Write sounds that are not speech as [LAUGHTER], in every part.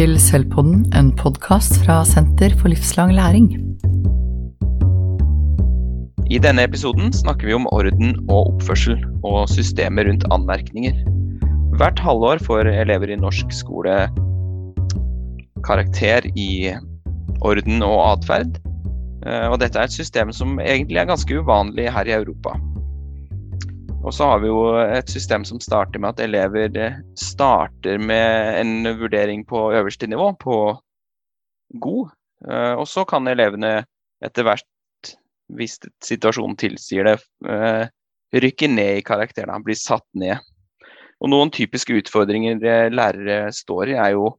til Sølvpodden, en podkast fra Senter for livslang læring. I denne episoden snakker vi om orden og oppførsel, og systemet rundt anmerkninger. Hvert halvår får elever i norsk skole karakter i orden og atferd. Eh, og dette er et system som egentlig er ganske uvanlig her i Europa. Og så har vi jo et system som starter med at elever eh, starter med en vurdering på øverste nivå, på god. Eh, og så kan elevene etter hvert, hvis situasjonen tilsier det, eh, rykke ned i karakterene, bli satt ned. Og noen typiske utfordringer lærere står i, er jo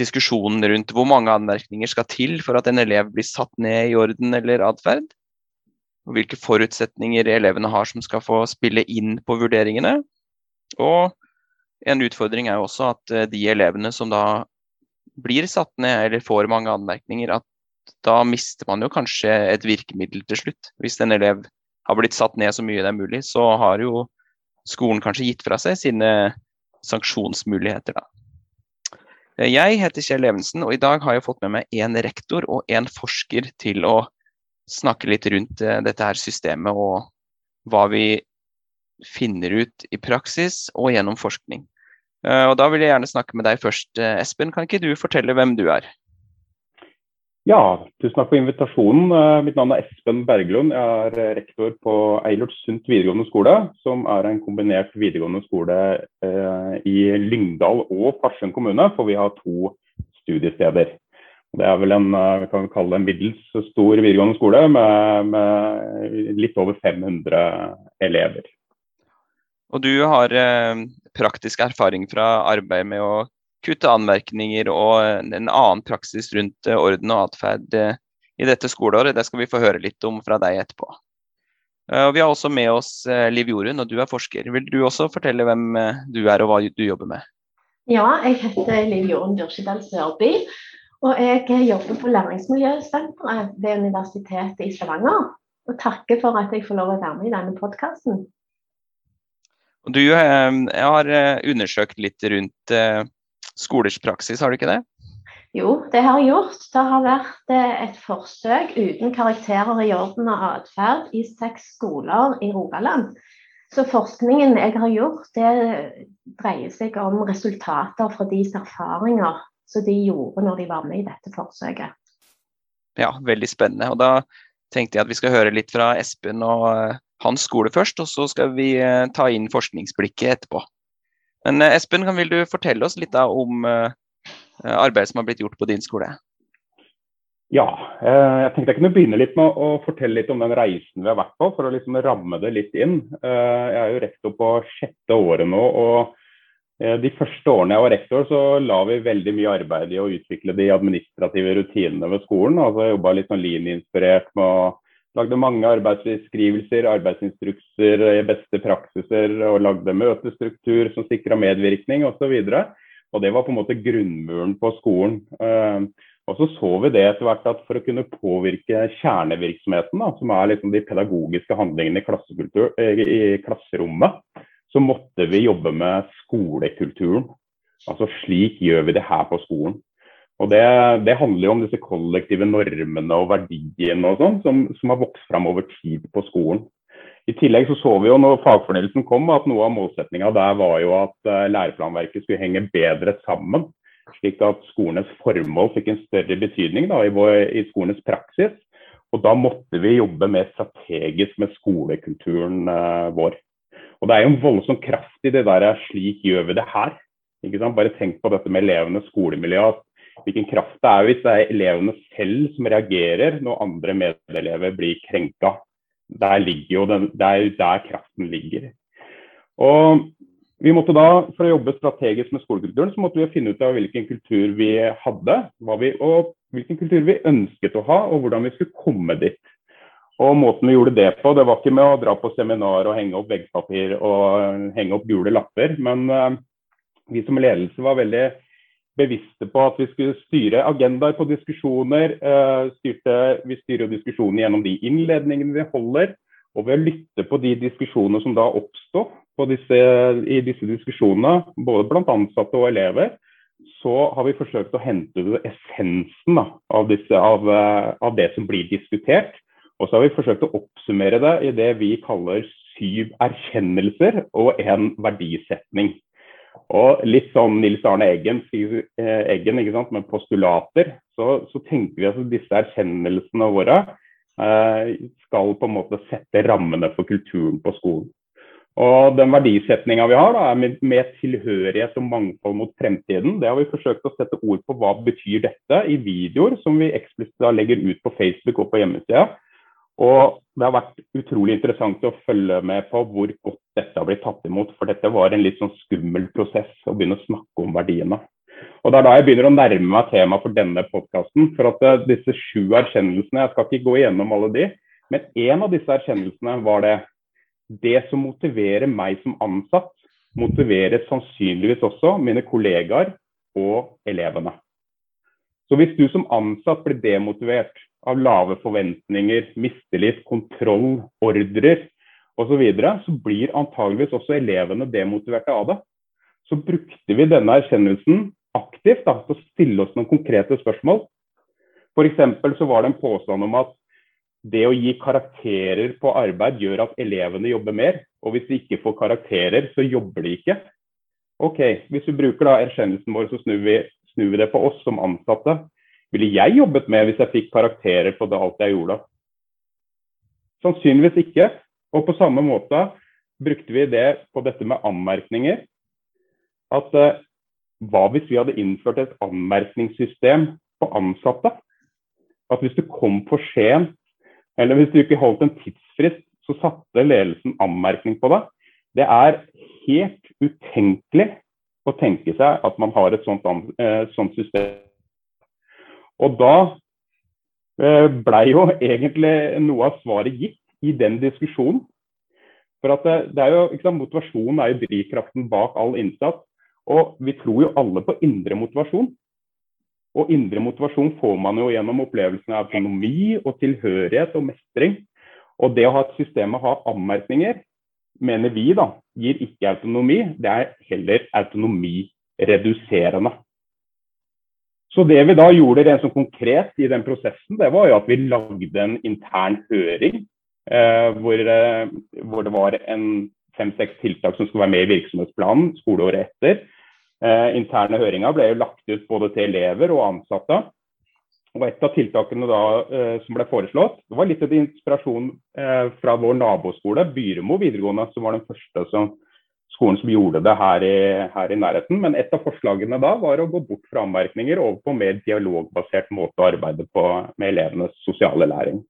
diskusjonen rundt hvor mange anmerkninger skal til for at en elev blir satt ned i orden eller atferd og hvilke forutsetninger elevene har som skal få spille inn på vurderingene. Og en utfordring er jo også at eh, de elevene som da blir satt ned eller får mange anmerkninger, at da mister man jo kanskje et virkemiddel til slutt. Hvis en elev har blitt satt ned så mye det er mulig, så har jo skolen kanskje gitt fra seg sine sanksjonsmuligheter, da. Jeg heter Kjell Evensen, og i dag har jeg fått med meg én rektor og én forsker til å snakke litt rundt eh, dette her systemet og hva vi finner ut i praksis og gjennom forskning. Eh, og Da vil jeg gjerne snakke med deg først. Eh, Espen, kan ikke du fortelle hvem du er? Ja, tusen takk for invitasjonen. Mitt navn er Espen Berglund. Jeg er rektor på Eilert-Sundt videregående skole, som er en kombinert videregående skole i Lyngdal og Farsund kommune, for vi har to studiesteder. Det er vel en kan vi kalle det en middels stor videregående skole med, med litt over 500 elever. Og du har eh, praktisk erfaring fra arbeid med å kutte anmerkninger og en annen praksis rundt eh, orden og atferd eh, i dette skoleåret. Det skal vi få høre litt om fra deg etterpå. Eh, og vi har også med oss eh, Liv Jorunn, og du er forsker. Vil du også fortelle hvem du er og hva du jobber med? Ja, jeg heter Liv Jorunn Dyrskjedal Sørby. Og jeg jobber på Læringsmiljøsenteret ved Universitetet i Stavanger. Og takker for at jeg får lov å være med i denne podkasten. Du jeg har eh, undersøkt litt rundt eh, skolers praksis, har du ikke det? Jo, det har jeg gjort. Det har vært et forsøk uten karakterer i orden og atferd i seks skoler i Rogaland. Så forskningen jeg har gjort, det dreier seg om resultater fra deres erfaringer som de gjorde når de var med i dette forsøket. Ja, veldig spennende. Og da tenkte jeg at vi skal høre litt fra Espen og eh, hans skole først, og så skal vi eh, ta inn forskningsblikket etterpå. Men eh, Espen, kan vil du fortelle oss litt da om arbeidet som har blitt gjort på din skole? Ja, jeg tenkte jeg kunne begynne litt med å fortelle litt om den reisen vi har vært på, for å liksom ramme det litt inn. Jeg er jo rektor på sjette året nå. og de første årene jeg var rektor, så la vi veldig mye arbeid i å utvikle de administrative rutinene ved skolen. Altså Jobba litt sånn linjeinspirert med å lagde mange arbeidsbeskrivelser, arbeidsinstrukser, beste praksiser og lagde møtestruktur som sikra medvirkning osv. Og, og det var på en måte grunnmuren på skolen. Eh, og så så vi det etter hvert at for å kunne påvirke kjernevirksomheten, da, som er liksom de pedagogiske handlingene i, eh, i klasserommet, så måtte vi jobbe med skolekulturen. Altså slik gjør vi det her på skolen. Og det, det handler jo om disse kollektive normene og verdiene og sånn, som, som, har vokst fram over tid på skolen. I tillegg så, så vi jo når fagfornyelsen kom at noe av målsettinga der var jo at uh, læreplanverket skulle henge bedre sammen. Slik at skolenes formål fikk en større betydning da, i, vår, i skolenes praksis. Og da måtte vi jobbe mer strategisk med skolekulturen eh, vår. Og Det er jo en voldsom kraft i det der 'slik gjør vi det her'. Ikke sant? Bare tenk på dette med elevenes skolemiljø. Hvilken kraft det er hvis det er elevene selv som reagerer når andre medelever blir krenka. Der ligger jo den, det er jo der kraften ligger. Og vi måtte da, For å jobbe strategisk med skolekulturen, så måtte vi finne ut av hvilken kultur vi hadde, vi, og hvilken kultur vi ønsket å ha, og hvordan vi skulle komme dit. Og måten vi gjorde det på, det var ikke med å dra på seminar og henge opp veggpapir og henge opp gule lapper, men uh, vi som ledelse var veldig bevisste på at vi skulle styre agendaer på diskusjoner. Uh, styrte, vi styrer diskusjonen gjennom de innledningene vi holder, og ved å lytte på de diskusjonene som da oppstår i disse diskusjonene, både blant ansatte og elever, så har vi forsøkt å hente ut essensen da, av, disse, av, av, det som blir diskutert. Og så har vi forsøkt å oppsummere det i det vi kaller syv erkjennelser og en verdisetning. Og litt sånn Nils Arne Eggen, Eggen ikke sant, med postulater, så, så tenker vi at disse erkjennelsene våre eh, skal på en måte sette rammene for kulturen på skolen. Og den verdisetninga vi har, da, er med, med, tilhørighet og mangfold mot fremtiden. Det har vi forsøkt å sette ord på hva betyr dette i videoer som vi eksplisitt legger ut på Facebook og på hjemmesida. Og det har vært utrolig interessant å følge med på hvor godt dette har blitt tatt imot. For dette var en litt sånn skummel prosess å begynne å snakke om verdiene. Og Det er da jeg begynner å nærme meg temaet for denne podkasten. For at uh, disse sju erkjennelsene, jeg skal ikke gå igjennom alle de, men én av disse erkjennelsene var det det som motiverer meg som ansatt, motiverer sannsynligvis også mine kollegaer og elevene. Så hvis du som ansatt blir demotivert av lave forventninger, mistillit, kontroll, ordrer osv., så, videre, så blir antageligvis også elevene demotiverte av det. Så brukte vi denne erkjennelsen aktivt da, til å stille oss noen konkrete spørsmål. F.eks. så var det en påstand om at det å gi karakterer på arbeid gjør at elevene jobber mer. Og hvis de ikke får karakterer, så jobber de ikke. OK, hvis vi bruker da erkjennelsen vår, så snur vi, snur vi det på oss som ansatte ville jeg jobbet med hvis jeg fikk karakterer på det alt jeg gjorde? Sannsynligvis ikke. Og på samme måte brukte vi det på dette med anmerkninger. At eh, hva hvis vi hadde innført et anmerkningssystem på ansatte? At hvis du kom for sent, eller hvis du ikke holdt en tidsfrist, så satte ledelsen anmerkning på det. Det er helt utenkelig å tenke seg at man har et sånt, uh, sånt system og da eh, blei jo egentlig noe av svaret gitt i den diskusjonen. For at det, det er jo, sant, Motivasjonen er jo drivkraften bak all innsats. Og vi tror jo alle på indre motivasjon. Og indre motivasjon får man jo gjennom opplevelsen av autonomi og tilhørighet og mestring. Og det å ha et system å ha anmerkninger, mener vi da, gir ikke autonomi. Det er heller autonomireduserende. Så det vi da gjorde rent sånn konkret i den prosessen, det var jo at vi lagde en intern høring eh, hvor, eh, hvor, det var en fem-seks tiltak som skulle være med i virksomhetsplanen skoleåret etter. Eh, interne høringer ble jo lagt ut både til elever og ansatte. Og Et av tiltakene da, eh, som ble foreslått, det var litt av inspirasjon eh, fra vår naboskole, Byremo videregående, som var den første som skolen som gjorde det her i, her i, nærheten. Men et av forslagene da var å gå bort fra anmerkninger over på mer dialogbasert måte å arbeide på med elevenes sosiale læring.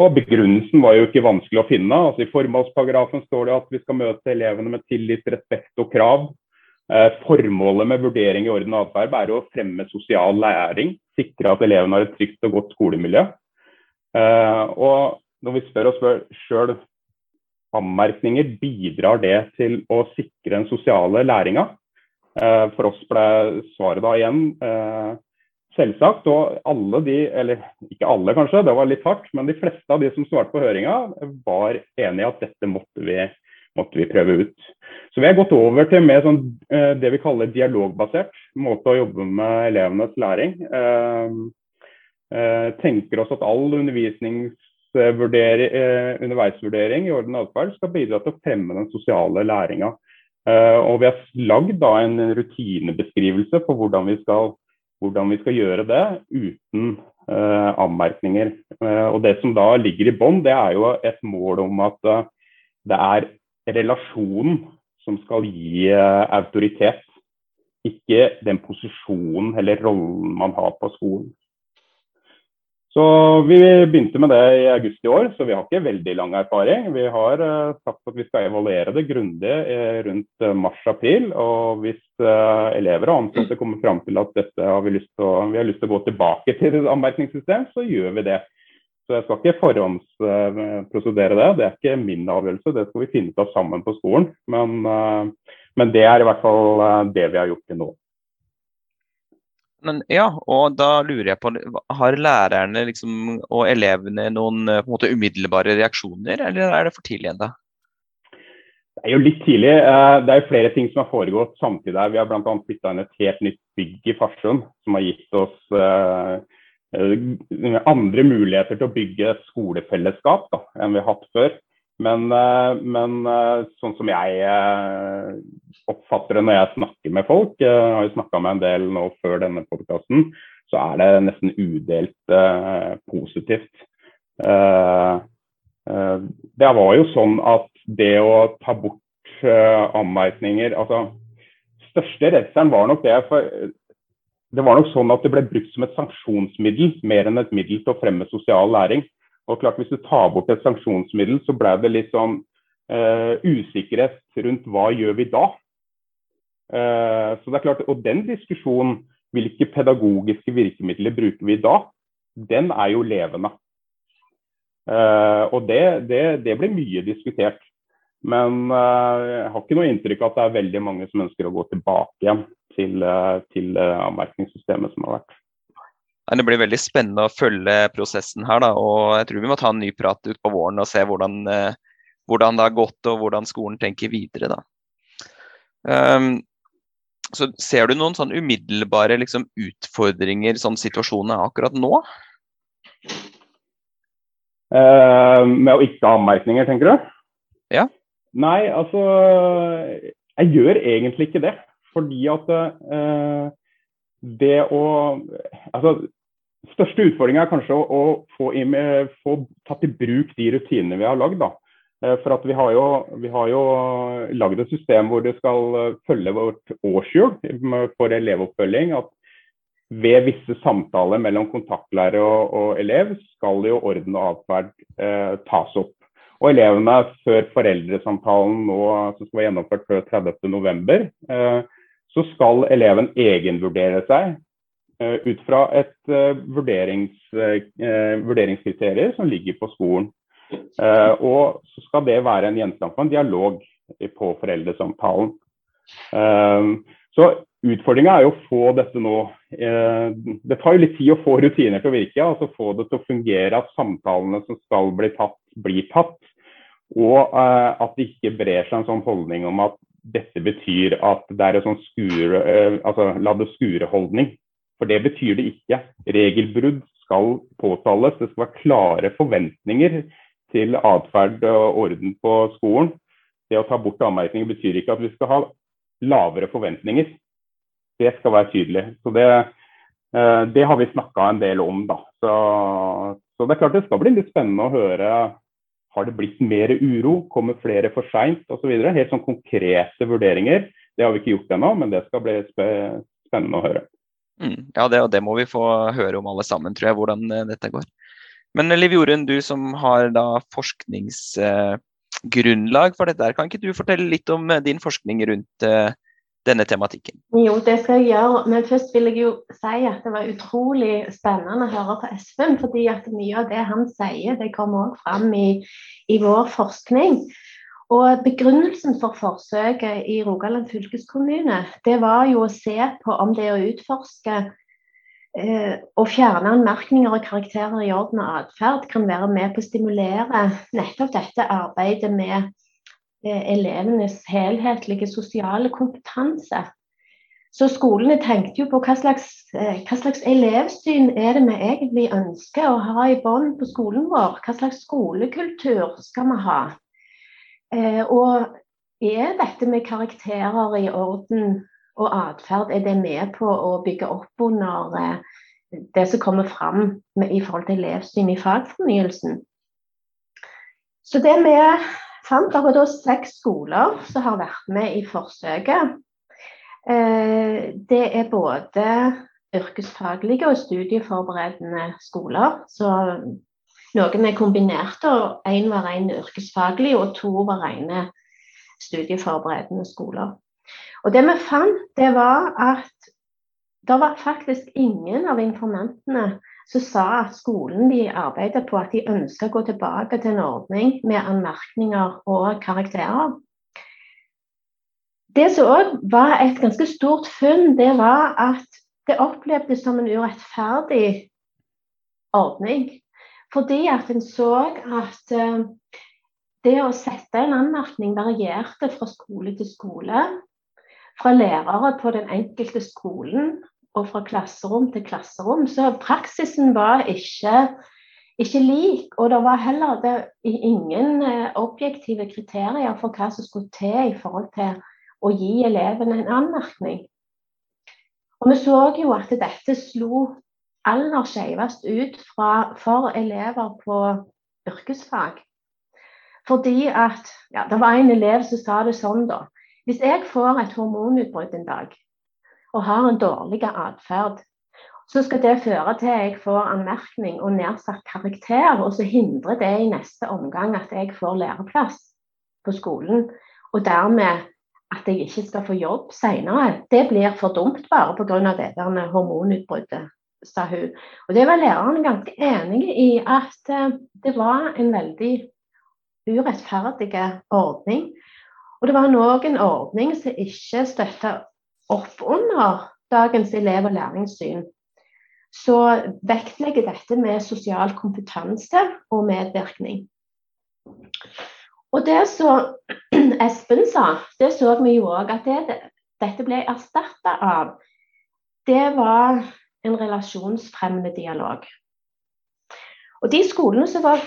Og Begrunnelsen var jo ikke vanskelig å finne. altså I formålsparagrafen står det at vi skal møte elevene med tillit, respekt og krav. Eh, formålet med vurdering i orden og atferd er å fremme sosial læring. Sikre at elevene har et trygt og godt skolemiljø. Eh, og når vi spør oss sjøl anmerkninger bidrar det til å sikre den sosiale læringa? Eh, for oss ble svaret da igjen eh, selvsagt. Og alle de, eller ikke alle kanskje, det var litt hardt, men de fleste av de som svarte på høringa, var enig i at dette måtte vi, måtte vi, prøve ut. Så vi har gått over til mer sånn, eh, det vi kaller dialogbasert måte å jobbe med elevenes læring. Tenker oss at all undervisnings underveisvurdering i orden atferd skal bidra til å fremme den sosiale læringa. Eh, og vi har lagd en rutinebeskrivelse for hvordan vi skal, hvordan vi skal gjøre det uten uh, anmerkninger. Uh, og Det som da ligger i bånn, det er jo et mål om at uh, det er relasjonen som skal gi autoritet. Ikke den posisjonen eller rollen man har på skolen. Så Vi begynte med det i august i år, så vi har ikke veldig lang erfaring. Vi har uh, sagt at vi skal evaluere det grundig uh, rundt uh, mars-april. Og hvis elever og ansatte kommer fram til at dette har vi, lyst til å, vi har lyst til å gå tilbake til et anmerkningssystem, så gjør vi det. Så jeg skal ikke forhåndsprosedere det. Det er ikke min avgjørelse, det skal vi finne ut av sammen på skolen. Men, men det er i hvert fall det vi har gjort til nå. Men, ja, og da lurer jeg på, Har lærerne liksom, og elevene noen eh, måte, umiddelbare reaksjoner, eller er det for tidlig ennå? Det er jo litt tidlig. Eh, det er jo flere ting som har foregått samtidig. her. Vi har bl.a. flytta inn et helt nytt bygg i Farsund, som har gitt oss eh, andre muligheter til å bygge skolefellesskap da, enn vi har hatt før. Men, men, sånn som jeg oppfatter det når jeg snakker med folk, jeg har jo snakka med en del nå før denne podkasten, så er det nesten udelt positivt. det var jo sånn at det å ta bort anmerkninger altså Største redselen var nok det for det var nok sånn at det ble brukt som et sanksjonsmiddel mer enn et middel til å fremme sosial læring. Og klart Hvis du tar bort et sanksjonsmiddel, så ble det litt sånn uh, usikkerhet rundt hva gjør vi da? Uh, så det er klart, Og den diskusjonen, hvilke pedagogiske virkemidler bruker vi da, den er jo levende. Uh, og det, det, det, blir mye diskutert. Men jeg har ikke noe inntrykk av at det er veldig mange som ønsker å gå tilbake igjen til, til anmerkningssystemet som har vært. Det blir veldig spennende å følge prosessen her. Da, og jeg tror vi må ta en ny prat ut på våren og se hvordan, hvordan det har gått og hvordan skolen tenker videre. Da. Um, så Ser du noen sånn umiddelbare liksom, utfordringer sånn situasjonen er akkurat nå? med å ikke ha anmerkninger, tenker du? Ja. Nei, altså Jeg gjør egentlig ikke det. Fordi at eh, det å Altså, største utfordringa er kanskje å, å få, inn, få, tatt i bruk de rutinene vi har lagd. da. Eh, for at vi har jo, vi jo lagd et system hvor det skal eh, følge vårt årshjul for elevoppfølging. At ved visse samtaler mellom kontaktlærer og, og elev skal jo orden og atferd eh, tas opp. Og elevene før foreldresamtalen nå, som skal være gjennomført før 30.11, eh, så skal eleven egenvurdere seg eh, ut fra et eh, vurderings, vurderingskriterier som ligger på skolen. Og så skal det være en gjenstand for en dialog på foreldresamtalen. Så Utfordringa er jo å få dette nå Det tar jo litt tid å få rutiner til å virke. altså Få det til å fungere, at samtalene som skal bli tatt, blir tatt. Og at det ikke brer seg en sånn holdning om at dette betyr at det er en sånn skure, uh, altså la det skure-holdning. For det betyr det ikke. Regelbrudd skal påtales. Det skal være klare forventninger til atferd og orden på skolen. Det å ta bort anmerkninger betyr ikke at vi skal ha lavere forventninger. Det skal være tydelig. Så det, uh, det har vi snakka en del om, da. Så, så det er klart det skal bli litt spennende å høre har det blitt mer uro? Kommer flere for seint osv.? Helt sånn konkrete vurderinger. Det har vi ikke gjort ennå, men det skal bli spennende å høre. Mm, ja, det, og det må vi få høre om alle sammen, tror jeg, hvordan eh, dette går. Men Liv Jorunn, du som har da forskningsgrunnlag eh, for dette, kan ikke du fortelle litt om eh, din forskning rundt eh, denne tematikken? Jo, det skal jeg gjøre. Men først vil jeg jo si at det var utrolig spennende å høre på Espen. fordi at mye av det han sier, det kommer òg fram i, i vår forskning. Og Begrunnelsen for forsøket i Rogaland fylkeskommune det var jo å se på om det å utforske eh, og fjerne anmerkninger og karakterer i orden og atferd kan være med på å stimulere nettopp dette arbeidet med elevenes helhetlige sosiale kompetanse. Så skolene tenkte jo på hva slags, eh, hva slags, elevsyn er det vi egentlig ønsker å ha i bånd på skolen vår? Hva slags skolekultur skal vi ha? Eh, og er dette med karakterer i orden og atferd, er det med på å bygge opp under det som kommer fram i forhold til elevsyn i fagfornyelsen? Så det med fant at det er seks skoler som har vært med i forsøket. Eh, det er både yrkesfaglige og studieforberedende skoler. Så noen er kombinerte, og én var ren yrkesfaglig, og to var rene studieforberedende skoler. Og det vi fant, det var at det var faktisk ingen av informantene som sa at skolen de arbeider på, at de ønsker å gå tilbake til en ordning med anmerkninger og karakterer. Det som òg var et ganske stort funn, det var at det opplevdes som en urettferdig ordning. Fordi at en så at uh, det å sette en anmerkning varierte fra skole til skole. Fra lærere på den enkelte skolen og fra klasserom til klasserom. Så praksisen var ikke, ikke lik. Og det var heller det, ingen eh, objektive kriterier for hva som skulle til i forhold til å gi elevene en anmerkning. Og vi så jo at dette slo aller skjevest ut fra, for elever på yrkesfag. Fordi at ja, Det var en elev som sa det sånn, da. Hvis jeg får et hormonutbrudd en dag og har en dårlig atferd, så skal det føre til at jeg får anmerkning og nedsatt karakter, og så hindrer det i neste omgang at jeg får læreplass på skolen. Og dermed at jeg ikke skal få jobb senere. Det blir for dumt bare pga. det der hormonutbruddet, sa hun. Og det var læreren ganske enige i at eh, det var en veldig urettferdig ordning. Og det var noen ordning som ikke støtta opp under dagens elev- og læringssyn. Så vektlegger dette med sosial kompetanse og medvirkning. Og det som [CLEARS THROAT] Espen sa, det så vi jo òg at det, dette ble erstatta av, det var en relasjonsfremmende dialog. Og de skolene som var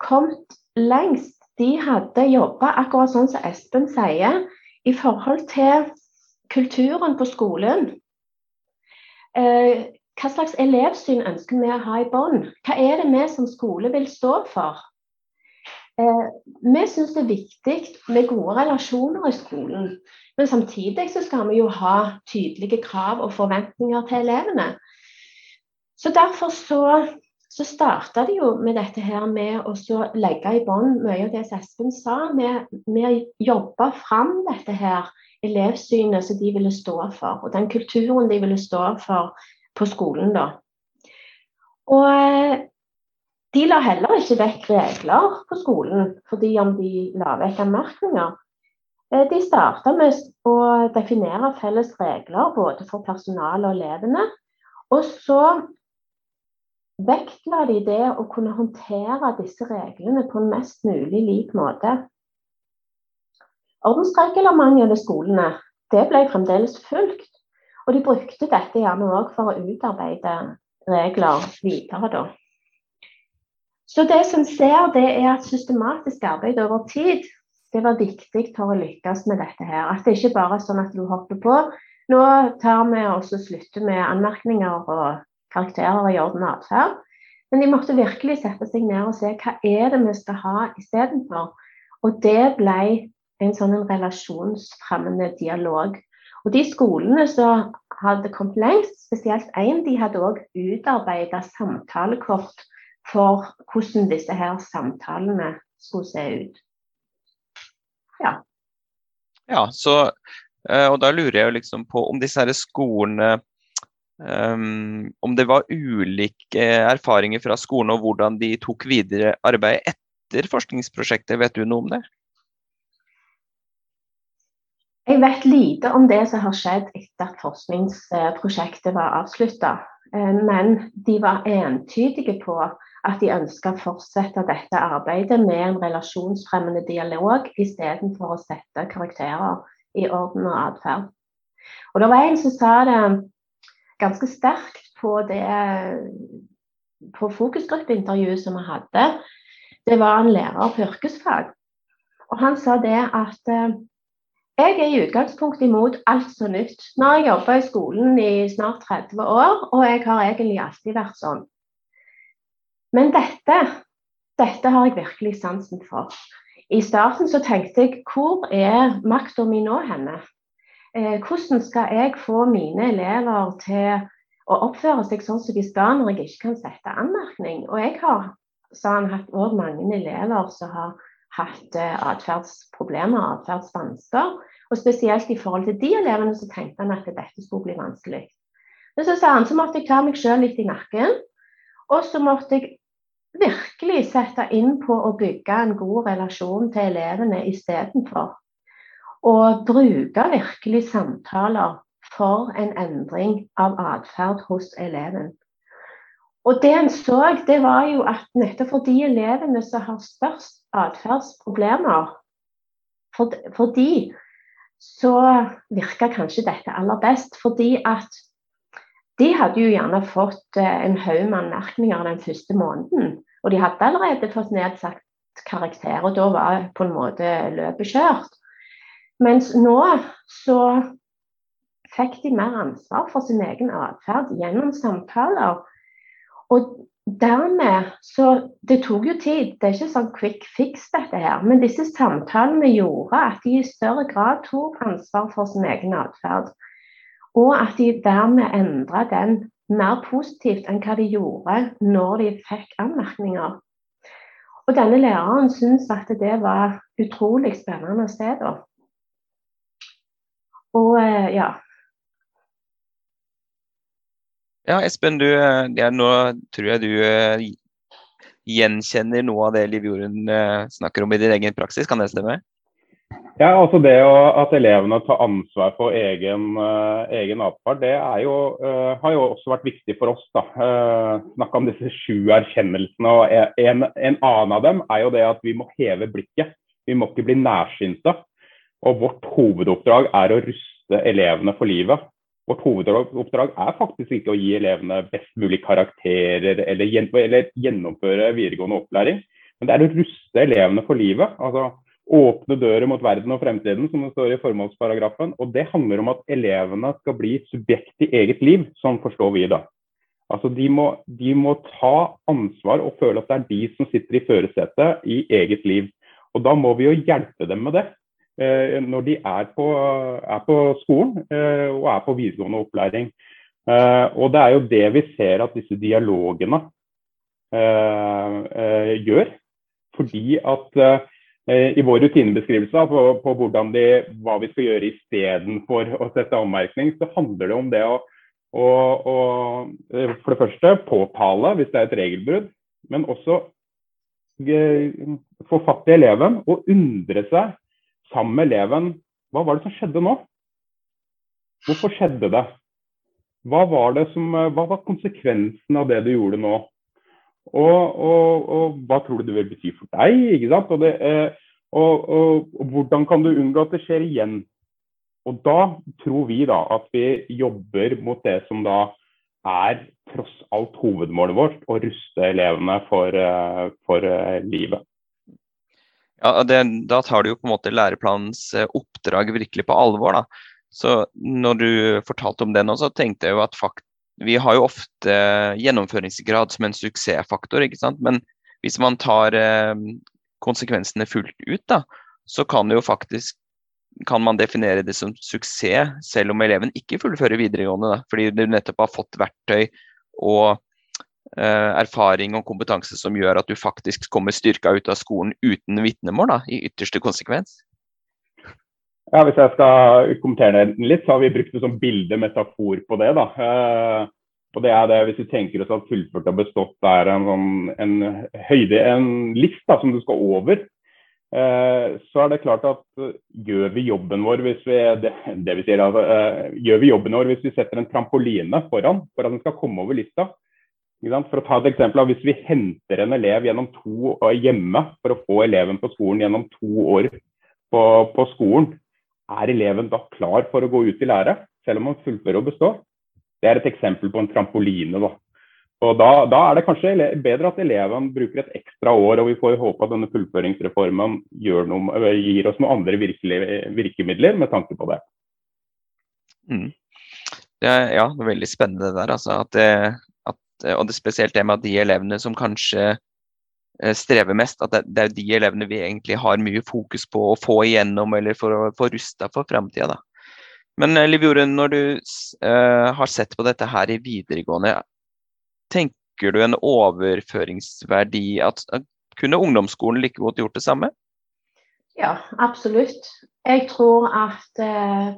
kommet lengst, de hadde jobba akkurat sånn som Espen sier, i forhold til kulturen på skolen. Eh, hva slags elevsyn ønsker vi å ha i bånn? Hva er det vi som skole vil stå for? Eh, vi syns det er viktig med gode relasjoner i skolen. Men samtidig så skal vi jo ha tydelige krav og forventninger til elevene. Så Derfor så så starta de jo med dette her med å legge i bånd mye av det som Espen sa, med, med å jobbe fram dette her elevsynet som de ville stå for, og den kulturen de ville stå for på skolen. da. Og eh, de la heller ikke vekk regler på skolen fordi om de la vekk anmerkninger. Eh, de starta med å definere felles regler både for personalet og elevene. Og så vektla de det å kunne håndtere disse reglene på en mest mulig lik måte. Ordensreglementet ved skolene det ble fremdeles fulgt, og de brukte dette gjerne òg for å utarbeide regler videre. da. Så det som ser, det er at systematisk arbeid over tid det var viktig for å lykkes med dette her. At det ikke bare er sånn at du hopper på. Nå tar vi og slutter med anmerkninger og karakterer i orden og atferd. Men de måtte virkelig sette seg ned og se hva er det vi skal ha istedenfor. Og det ble en sånn en relasjonsfremmende dialog. Og de skolene som hadde kommet lengst, spesielt én, de hadde òg utarbeida samtalekort for hvordan disse her samtalene skulle se ut. Ja. Ja, så, eh, og da lurer jeg liksom på om disse her skolene Um, om det var ulike erfaringer fra skolen og hvordan de tok videre arbeid etter forskningsprosjektet, vet du noe om det? Jeg vet lite om det som har skjedd etter at forskningsprosjektet var avslutta. Ehm, men de var entydige på at de ønska å fortsette dette arbeidet med en relasjonsfremmende dialog istedenfor å sette karakterer i orden og atferd. Og det var en som sa det ganske sterkt på det på fokusgruppeintervjuet som vi hadde. Det var en lærer på yrkesfag. Og han sa det at eh, jeg er i utgangspunktet imot alt som nytt. Nå har jeg jobba i skolen i snart 30 år, og jeg har egentlig alltid vært sånn. Men dette, dette har jeg virkelig sansen for. I starten så tenkte jeg hvor er makta mi nå henne? Eh, hvordan skal jeg få mine elever til å oppføre seg sånn som de skal når jeg ikke kan sette anmerkning? Og jeg har han, hatt mange elever som har hatt eh, atferdsproblemer, atferdsvansker. Og spesielt i forhold til de elevene så tenkte han at dette skulle bli vanskelig. Men så sa han så måtte jeg ta meg sjøl litt i nakken. Og så måtte jeg virkelig sette inn på å bygge en god relasjon til elevene istedenfor og bruke virkelig samtaler for en endring av atferd hos eleven. Og det en så, det var jo at nettopp for de elevene som har størst atferdsproblemer, for, for de så virka kanskje dette aller best. Fordi at de hadde jo gjerne fått eh, en haug med anmerkninger den første måneden. Og de hadde allerede fått nedsatt karakter, og da var på en måte løpet kjørt. Mens nå så fikk de mer ansvar for sin egen atferd gjennom samtaler. Og dermed så Det tok jo tid, det er ikke sånn quick fix dette her. Men disse samtalene gjorde at de i større grad tok ansvar for sin egen atferd. Og at de dermed endra den mer positivt enn hva de gjorde når de fikk anmerkninger. Og denne læreren syntes at det var utrolig spennende å se da. Og eh, ja, Ja, Espen, du, ja, nå tror jeg du uh, gjenkjenner noe av det Liv Jorunn uh, snakker om i din egen praksis, kan det stemme? Ja, altså det å, At elevene tar ansvar for egen, uh, egen atferd, det jo, har jo også vært viktig for oss. da. Snakka om disse sju erkjennelsene. og en, en, annen av dem er jo det at vi må heve blikket. Vi må ikke bli nærsynte. Og vårt hovedoppdrag er å ruste elevene for livet. Vårt hovedoppdrag er faktisk ikke å gi elevene best mulig karakterer eller, gjennomføre videregående opplæring, men det er å ruste elevene for livet. altså Åpne dører mot verden og fremtiden, som det står i formålsparagrafen. Og det handler om at elevene skal bli subjekt i eget liv, sånn forstår vi det. Altså de må, de må ta ansvar og føle at det er de som sitter i førersetet i eget liv. Og da må vi jo hjelpe dem med det. Eh, når de er på, er på skolen eh, og er på videregående opplæring. Eh, og det er jo det vi ser at disse dialogene gjør. Fordi at i vår rutinebeskrivelse på, på de, hva vi skal gjøre istedenfor å sette anmerkning, så handler det om det å, å, å, for det første påtale hvis det er et regelbrudd, men også få fatt i eleven og undre seg sammen med eleven Hva var det som skjedde nå? Hvorfor skjedde det? Hva var, det som, hva var konsekvensen av det du gjorde nå? Og, og, og, hva tror du det vil bety for deg? ikke sant? Og, det, eh, og, hvordan kan du unngå at det skjer igjen? Og da tror vi da at vi jobber mot det som da er tross alt hovedmålet vårt, å ruste elevene for, eh, for eh, livet. Ja, det, Da tar du jo på en måte læreplanens eh, oppdrag virkelig på alvor. da. Så når du fortalte om det nå, så tenkte jeg jo at fakt vi har jo ofte gjennomføringsgrad som en suksessfaktor, ikke sant. Men hvis man tar eh, konsekvensene fullt ut, da, så kan faktisk kan man definere det som suksess selv om eleven ikke fullfører videregående. Da, fordi du nettopp har fått verktøy og erfaring og kompetanse som gjør at du faktisk kommer styrka ut av skolen uten vitnemål, da, i ytterste konsekvens? Ja, Hvis jeg skal kommentere det litt, så har vi brukt det som bilde, metafor på det. da. Eh, og det er det, Hvis vi tenker oss at fullført og bestått er en, sånn, en høyde, en list da, som du skal over, eh, så er det klart at gjør vi jobben vår hvis vi det, det vi sier, altså, gjør vi jobben vår hvis vi setter en trampoline foran for at den skal komme over lista, for å ta et eksempel, Hvis vi henter en elev gjennom to år hjemme for å få eleven på skolen gjennom to år på, på, skolen, er eleven da klar for å gå ut i lære, selv om han fullfører og består? Det er et eksempel på en trampoline. Da. Og da, da er det kanskje bedre at eleven bruker et ekstra år, og vi får håpe at denne fullføringsreformen noe, gir oss noen andre virkemidler med tanke på det. Mm. Det ja, det er veldig spennende det der. Altså, at det, Eh, og det er spesielt det med at de elevene som kanskje eh, strever mest, at det, er de elevene vi egentlig har mye fokus på å få igjennom eller for å få rusta for framtida. Men eh, Liv Jorunn, når du uh, har sett på dette her i videregående, tenker du en overføringsverdi at, at kunne ungdomsskolen like godt gjort det samme? Ja, absolutt. Jeg tror at uh,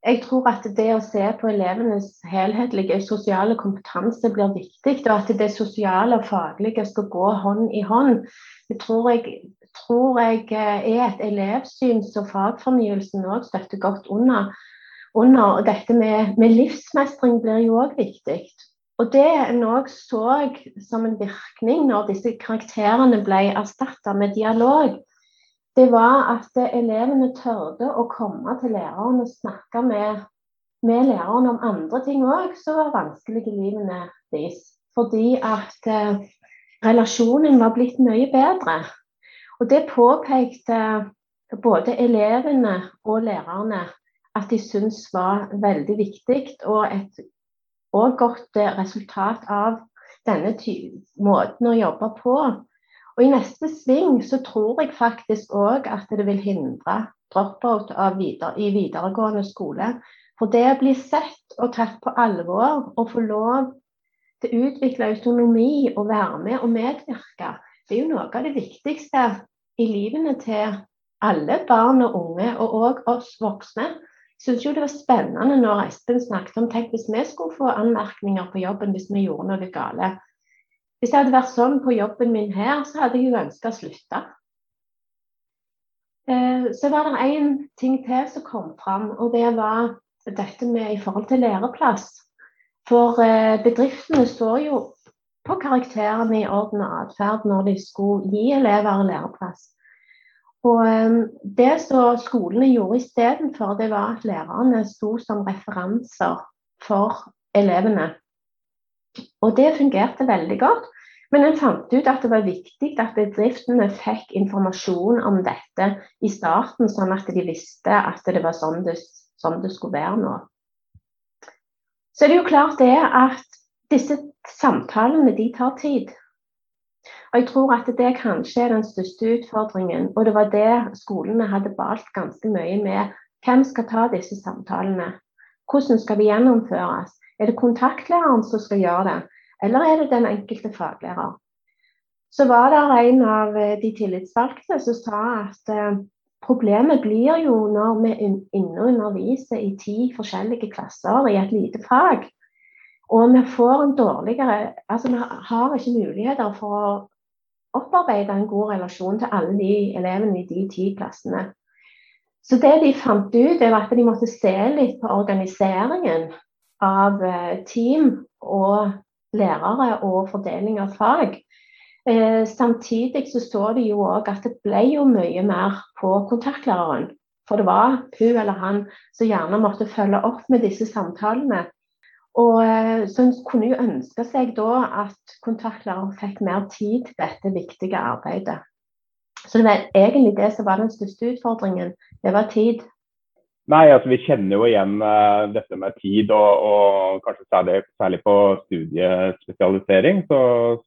jeg tror at det å se på elevenes helhetlige sosiale kompetanse blir viktig, og at det sosiale og faglige skal gå hånd i hånd. Det tror jeg, tror jeg eh, er et elevsyn som fagfornyelsen òg støtter godt under. under. Og dette med, med livsmestring blir jo òg viktig. Og det en òg så som en virkning når disse karakterene ble erstatta med dialog, det var at elevene tørde å komme til læreren og snakke med, med læreren om andre ting òg som var vanskelig i livene deres. Fordi at eh, relasjonen var blitt mye bedre. Og det påpekte både elevene og lærerne at de syntes var veldig viktig, og et og godt resultat av denne måten å jobbe på. Og I neste sving så tror jeg faktisk òg at det vil hindre drop-out videre, i videregående skole. For det å bli sett og tatt på alvor og få lov til å utvikle autonomi og være med og medvirke, det er jo noe av det viktigste i livene til alle barn og unge, og òg oss voksne. Jeg syns jo det var spennende når Espen snakket om tenk hvis vi skulle få anmerkninger på jobben hvis vi gjorde noe galt. Hvis det hadde vært sånn på jobben min her, så hadde jeg jo ønska å slutte. Eh, så var det én ting til som kom fram, og det var dette med i forhold til læreplass. For eh, bedriftene står jo på karakterene i orden og atferd når de skulle gi elever læreplass. Og eh, Det som skolene gjorde istedenfor, det var at lærerne sto som referanser for elevene. Og det fungerte veldig godt. Men en fant ut at det var viktig at bedriftene fikk informasjon om dette i starten, sånn at de visste at det var sånn det, sånn det skulle være nå. Så det er jo klart det at disse samtalene de tar tid. Og jeg tror at det kanskje er den største utfordringen. Og det var det skolene hadde balt ganske mye med. Hvem skal ta disse samtalene? Hvordan skal de gjennomføres? Er det kontaktlæreren som skal gjøre det, eller er det den enkelte faglærer? Så var det en av de tillitsvalgte som sa at eh, Problemet blir jo når vi inne underviser i ti forskjellige klasser i et lite fag, og vi får en dårligere Altså vi har ikke muligheter for å opparbeide en god relasjon til alle de elevene i de ti klassene. Så det de fant ut, var at de måtte se litt på organiseringen av eh, team og lærere og fordeling av fag. Eh, samtidig så så de jo òg at det ble jo mye mer på kontaktlæreren. For det var hun eller han som gjerne måtte følge opp med disse samtalene. Og eh, så en kunne jo ønske seg da at kontaktlæreren fikk mer tid til dette viktige arbeidet. Så det var egentlig det som var den største utfordringen. Det var tid. Nei, altså Vi kjenner jo igjen uh, dette med tid, og, og kanskje særlig, særlig, på studiespesialisering. Så,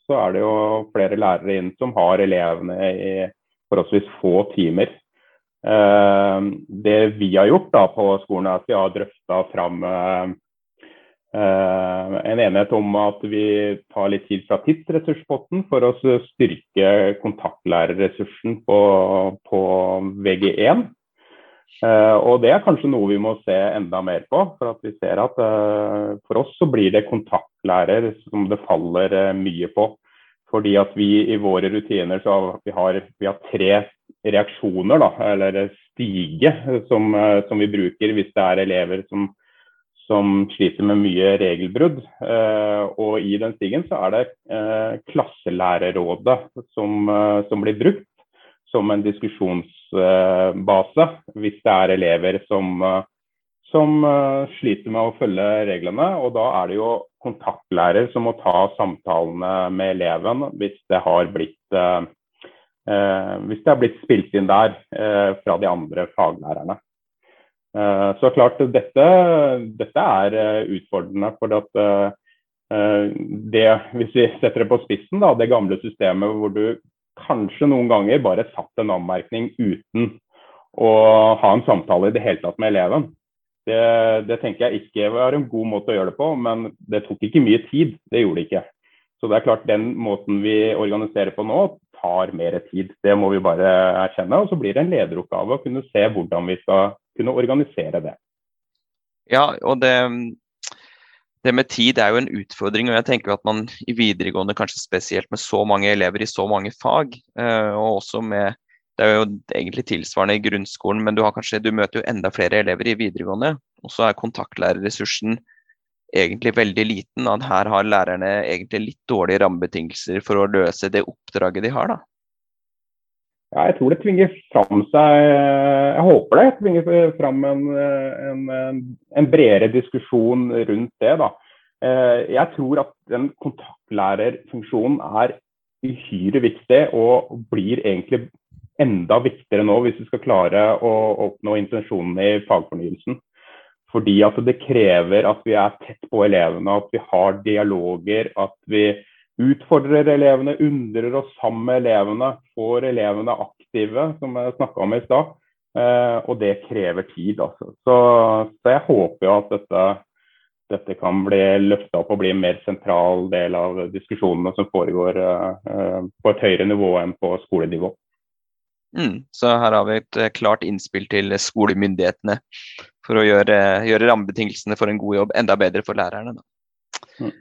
så, er det jo flere lærere inn som har elevene i forholdsvis få timer. Uh, det vi har gjort da på skolen, er at vi har drøfta fram uh, en enighet om at vi tar litt tid fra tidsressurspotten for å styrke kontaktlærerressursen på, på VG1. Uh, og Det er kanskje noe vi må se enda mer på. For vi ser at uh, for oss så blir det kontaktlærer som det faller uh, mye på. Fordi at vi i våre rutiner så vi har vi har tre reaksjoner, da, eller stige, som, som, vi bruker hvis det er elever som, som sliter med mye regelbrudd. og i den stigen så er det klasselærerrådet som, som blir brukt som en diskusjonsbase hvis det er elever som, som eh, sliter med å følge reglene. Og da er det jo kontaktlærer som må ta samtalene med eleven hvis det har blitt, eh, eh hvis det har blitt spilt inn der eh, fra de andre faglærerne. Eh, så klart, dette, dette er eh, utfordrende. for at det, hvis vi setter det på spissen, da, det gamle systemet hvor du kanskje noen ganger bare satt en anmerkning uten å ha en samtale i det hele tatt med eleven. Det, det, tenker jeg ikke var en god måte å gjøre det på, men det tok ikke mye tid. Det gjorde det ikke. Så det er klart den måten vi organiserer på nå, tar mer tid. Det må vi bare erkjenne. Og så blir det en lederoppgave å kunne se hvordan vi skal kunne organisere det. Ja, og det, det med tid er jo en utfordring. og jeg tenker at man i videregående, kanskje spesielt med så mange elever i så mange fag, eh, og også med Det er jo egentlig tilsvarende i grunnskolen, men du, kanskje, du møter jo enda flere elever i videregående. Og så er kontaktlærerressursen egentlig veldig liten. At her har lærerne egentlig litt dårlige rammebetingelser for å løse det oppdraget de har, da. Ja, jeg tror det tvinger fram seg Jeg håper det tvinger fram en, en, en bredere diskusjon rundt det. da. Eh, jeg tror at den kontaktlærerfunksjonen er uhyre viktig og blir egentlig enda viktigere nå hvis vi skal klare å oppnå intensjonene i fagfornyelsen. Fordi at det krever at vi er tett på elevene, at vi har dialoger, at vi utfordrer elevene, undrer oss sammen med elevene, får elevene aktive, som jeg snakka om i stad. Eh, og det krever tid. Altså. Så, så jeg håper jo at dette dette kan bli løfta opp og bli en mer sentral del av diskusjonene som foregår uh, på et høyere nivå enn på skolenivå. Mm, så her har vi et uh, klart innspill til skolemyndighetene for å gjøre, gjøre, rammebetingelsene for en god jobb enda bedre for lærerne. Mm.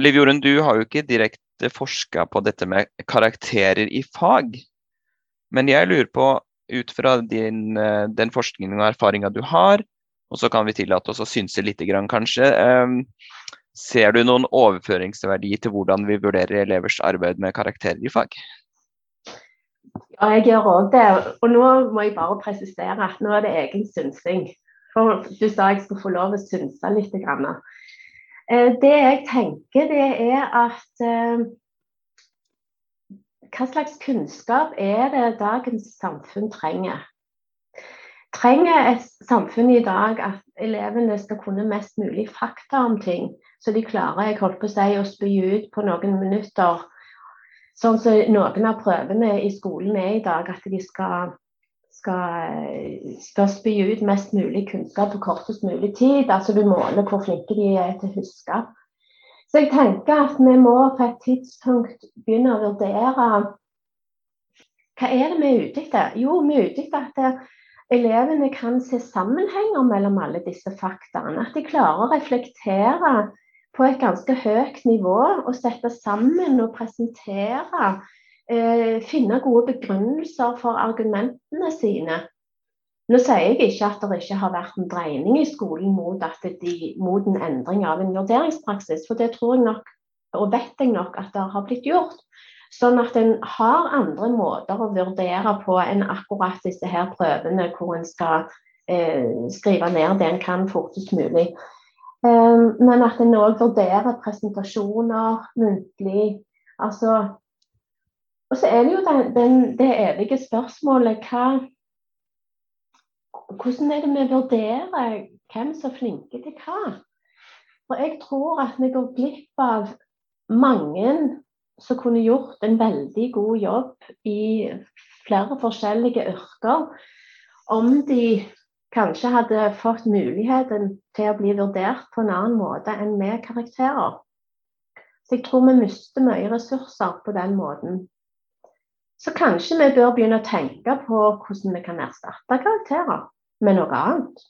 Liv Jorunn, du har jo ikke direkte forska på dette med karakterer i fag. Men jeg lurer på, ut fra din, uh, den forskningen og erfaringa du har, og så kan vi tillate oss å synse litt, kanskje. Ehm, ser du noen overføringsverdi til hvordan vi vurderer elevers arbeid med karakterer i fag? Ja, jeg gjør òg det. Og nå må jeg bare presisere at nå er det egen synsing. For du sa jeg skulle få lov å synse litt. Eh, det jeg tenker, det er at eh, hva slags kunnskap er det dagens samfunn trenger? trenger et samfunn i dag at elevene skal kunne mest mulig fakta om ting, så de klarer jeg holdt på å si, å spy ut på noen minutter. Sånn som noen av prøvene i skolen er i dag, at de skal, skal, skal spy ut mest mulig kunnskap på kortest mulig tid. Altså du måler hvor flinke de er til å huske. Så jeg tenker at vi må på et tidspunkt begynne å vurdere hva er det vi er ute etter. Jo, vi er ute etter at elevene kan se sammenhenger mellom alle disse faktaene. At de klarer å reflektere på et ganske høyt nivå og sette sammen og presentere. Eh, finne gode begrunnelser for argumentene sine. Nå sier jeg ikke at det ikke har vært en dreining i skolen mot, de, mot en endring av en vurderingspraksis, for det tror jeg nok, og vet jeg nok at det har blitt gjort. Sånn at en har andre måter å vurdere på enn akkurat disse her prøvene hvor en skal eh, skrive ned det en kan fortest mulig. Um, men at en òg vurderer presentasjoner muntlig. Altså Og så er det jo den, den, det evige spørsmålet hva Hvordan er det vi vurderer hvem som er flinke til hva? For jeg tror at vi går glipp av mange som kunne gjort en veldig god jobb i flere forskjellige yrker om de kanskje hadde fått muligheten til å bli vurdert på en annen måte enn med karakterer. Så jeg tror vi mister mye ressurser på den måten. Så kanskje vi bør begynne å tenke på hvordan vi kan erstatte karakterer med noe annet.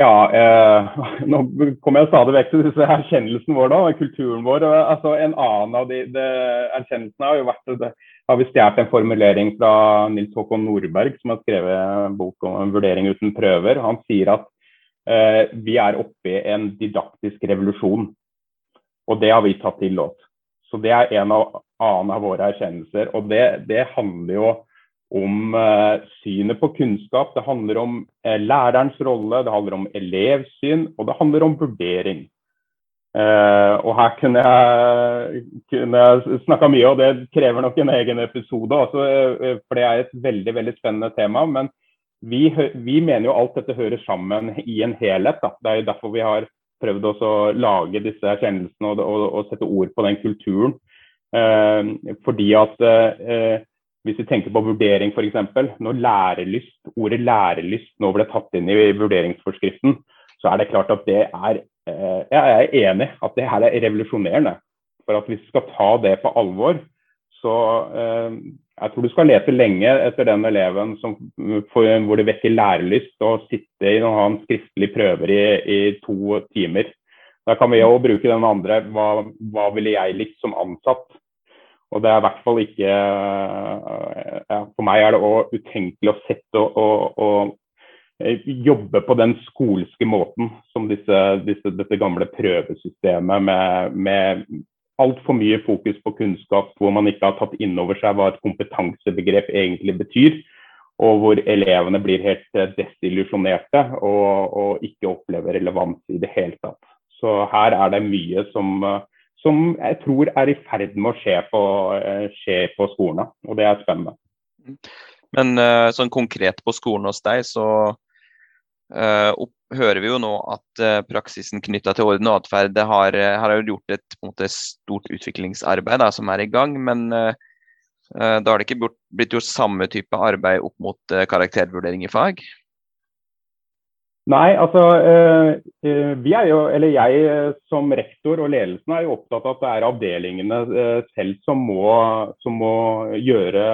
Ja, eh, nå kommer jeg stadig vekk til disse erkjennelsen vår, da, kulturen vår. altså En annen av de, de erkjennelsene har jo vært det, har vi stjålet en formulering fra Nils Håkon Nordberg, som har skrevet en bok om en vurdering uten prøver. Han sier at eh, vi er oppe i en didaktisk revolusjon. Og det har vi tatt til oss. Så det er en av, annen av våre erkjennelser. Og det, det handler jo om eh, synet på kunnskap. Det handler om eh, lærerens rolle, det handler om elevsyn, og det handler om vurdering. Eh, og her kunne jeg, kunne jeg snakka mye, og det krever nok en egen episode også, for det er et veldig veldig spennende tema. Men vi, vi mener jo alt dette hører sammen i en helhet. Da. Det er jo derfor vi har prøvd å lage disse erkjennelsene og, og, og, sette ord på den kulturen. Eh, fordi at eh, hvis vi tenker på vurdering f.eks. Når lærelyst, ordet lærelyst nå ble tatt inn i vurderingsforskriften, så er det klart at det er eh, Jeg er enig at det her er revolusjonerende. For at hvis vi skal ta det på alvor, så eh, jeg tror du skal lete lenge etter den eleven som, hvor det vekker lærelyst å sitte i noen skriftlige prøver i, i, to timer. Da kan vi òg bruke den andre hva, hva ville jeg likt som ansatt? Og det er i hvert fall ikke ja, For meg er det òg utenkelig å sette og, jobbe på den skolske måten som disse, disse, dette gamle prøvesystemet med, med altfor mye fokus på kunnskap, hvor man ikke har tatt inn over seg hva et kompetansebegrep egentlig betyr. Og hvor elevene blir helt eh, desillusjonerte og, og, ikke opplever relevans i det hele tatt. Så her er det mye som, eh, som jeg tror er i ferd med å skje på, eh, skje på skolene, og det er spennende. Men sånn konkret på skolen hos deg, så uh, opp, hører vi jo nå at uh, praksisen knytta til orden og atferd har, uh, har gjort et måte, stort utviklingsarbeid da, som er i gang. Men da har det ikke blitt gjort samme type arbeid opp mot karaktervurdering i fag? Nei, altså vi er jo, eller jeg som rektor og ledelsen er jo opptatt av at det er avdelingene selv som må, som må gjøre,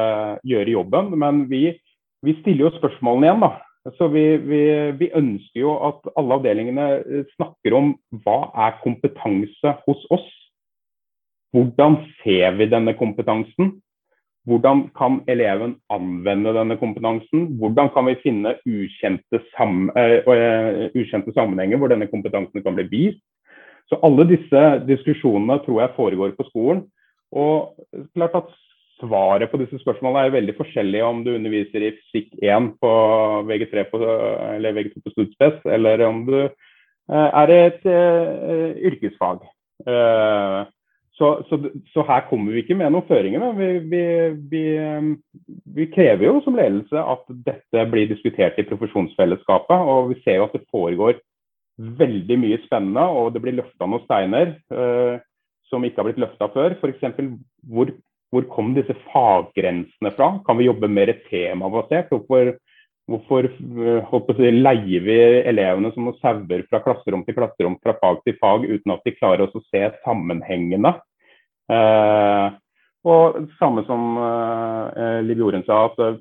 gjøre, jobben. Men vi, vi stiller jo spørsmålene igjen, da. Så vi, vi, vi, ønsker jo at alle avdelingene eh, snakker om hva er kompetanse hos oss. Hvordan ser vi denne kompetansen? Hvordan kan eleven anvende denne kompetansen? Hvordan kan vi finne ukjente, sam, uh, ukjente sammenhenger hvor denne kompetansen kan bli vist? Så alle disse diskusjonene tror jeg foregår på skolen. Og klart at svaret på disse spørsmålene er veldig forskjellig om du underviser i fysikk 1 på VG3 på, eller VG2 på studiespes, eller om du uh, er et uh, yrkesfag. Uh, så, så, så, her kommer vi ikke med noen føringer. Men vi, vi, vi, vi, krever jo som ledelse at dette blir diskutert i profesjonsfellesskapet. Og vi ser jo at det foregår veldig mye spennende, og det blir løfta noen steiner som ikke har blitt løfta før. F.eks. hvor hvor kom disse faggrensene fra? Kan vi jobbe mer temabasert? Hvorfor, hvorfor si, leier vi elevene som sauer fra klasserom til klasserom, fra fag til fag, uten at de klarer å se sammenhengene? Eh, og samme som eh, Liv Jorunn sa, at eh,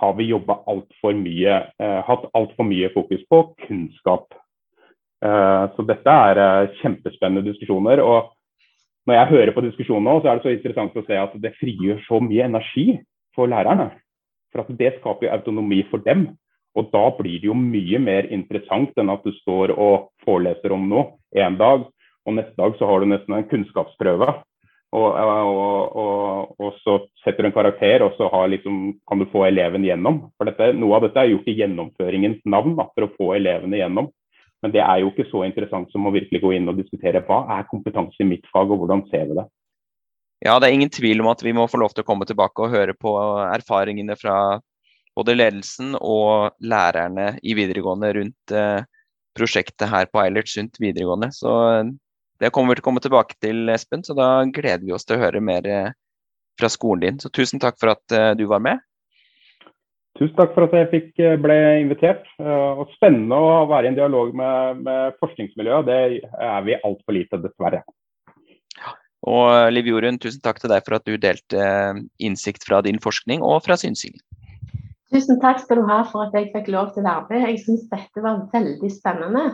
har vi jobba altfor mye, eh, hatt altfor mye fokus på kunnskap. Eh, så dette er eh, kjempespennende diskusjoner. og når jeg hører på diskusjonen nå, så er det så interessant å se at det frigjør så mye energi for lærerne. For at det skaper jo autonomi for dem. Og da blir det jo mye mer interessant enn at du står og foreleser om noe en dag, og neste dag så har du nesten en kunnskapsprøve. Og, og, og, og så setter du en karakter, og så liksom, kan du få eleven gjennom. For dette, noe av dette er gjort i gjennomføringens navn, da, for å få elevene gjennom. Men det er jo ikke så interessant som å virkelig gå inn og diskutere hva er kompetanse i mitt fag, og hvordan ser vi det. Ja, det er ingen tvil om at vi må få lov til å komme tilbake og høre på erfaringene fra både ledelsen og lærerne i videregående rundt eh, prosjektet her på Eilert Sundt videregående. Så eh, det kommer vi til å komme tilbake til, Espen. Så da gleder vi oss til å høre mer eh, fra skolen din. Så tusen takk for at eh, du var med. Tusen takk for at jeg fikk, eh, ble invitert. Eh, og Spennende å være i en dialog med, med forskningsmiljøet. Det er vi altfor lite, dessverre. Og eh, Liv Jorunn, tusen takk til deg for at du delte innsikt fra din forskning og fra synsingen. Tusen takk skal du ha for at jeg fikk lov til å være med. Jeg syns dette var veldig spennende.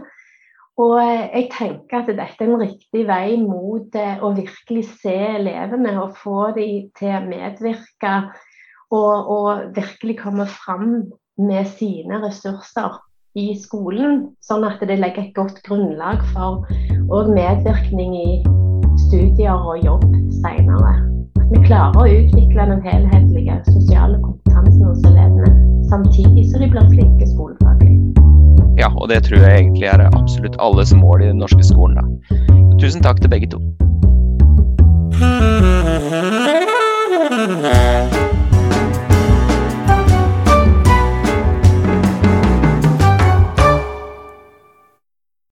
Og jeg tenker at dette er en riktig vei mot å virkelig se elevene og få dem til å medvirke og, og virkelig komme fram med sine ressurser i skolen, sånn at det legger et godt grunnlag for medvirkning i studier og jobb senere. At vi klarer å utvikle den helhetlige sosiale kompetansen hos elevene, samtidig som de blir flinke skolefaglig. Ja, og det tror jeg egentlig er absolutt alles mål i den norske skolen. Da. Tusen takk til begge to.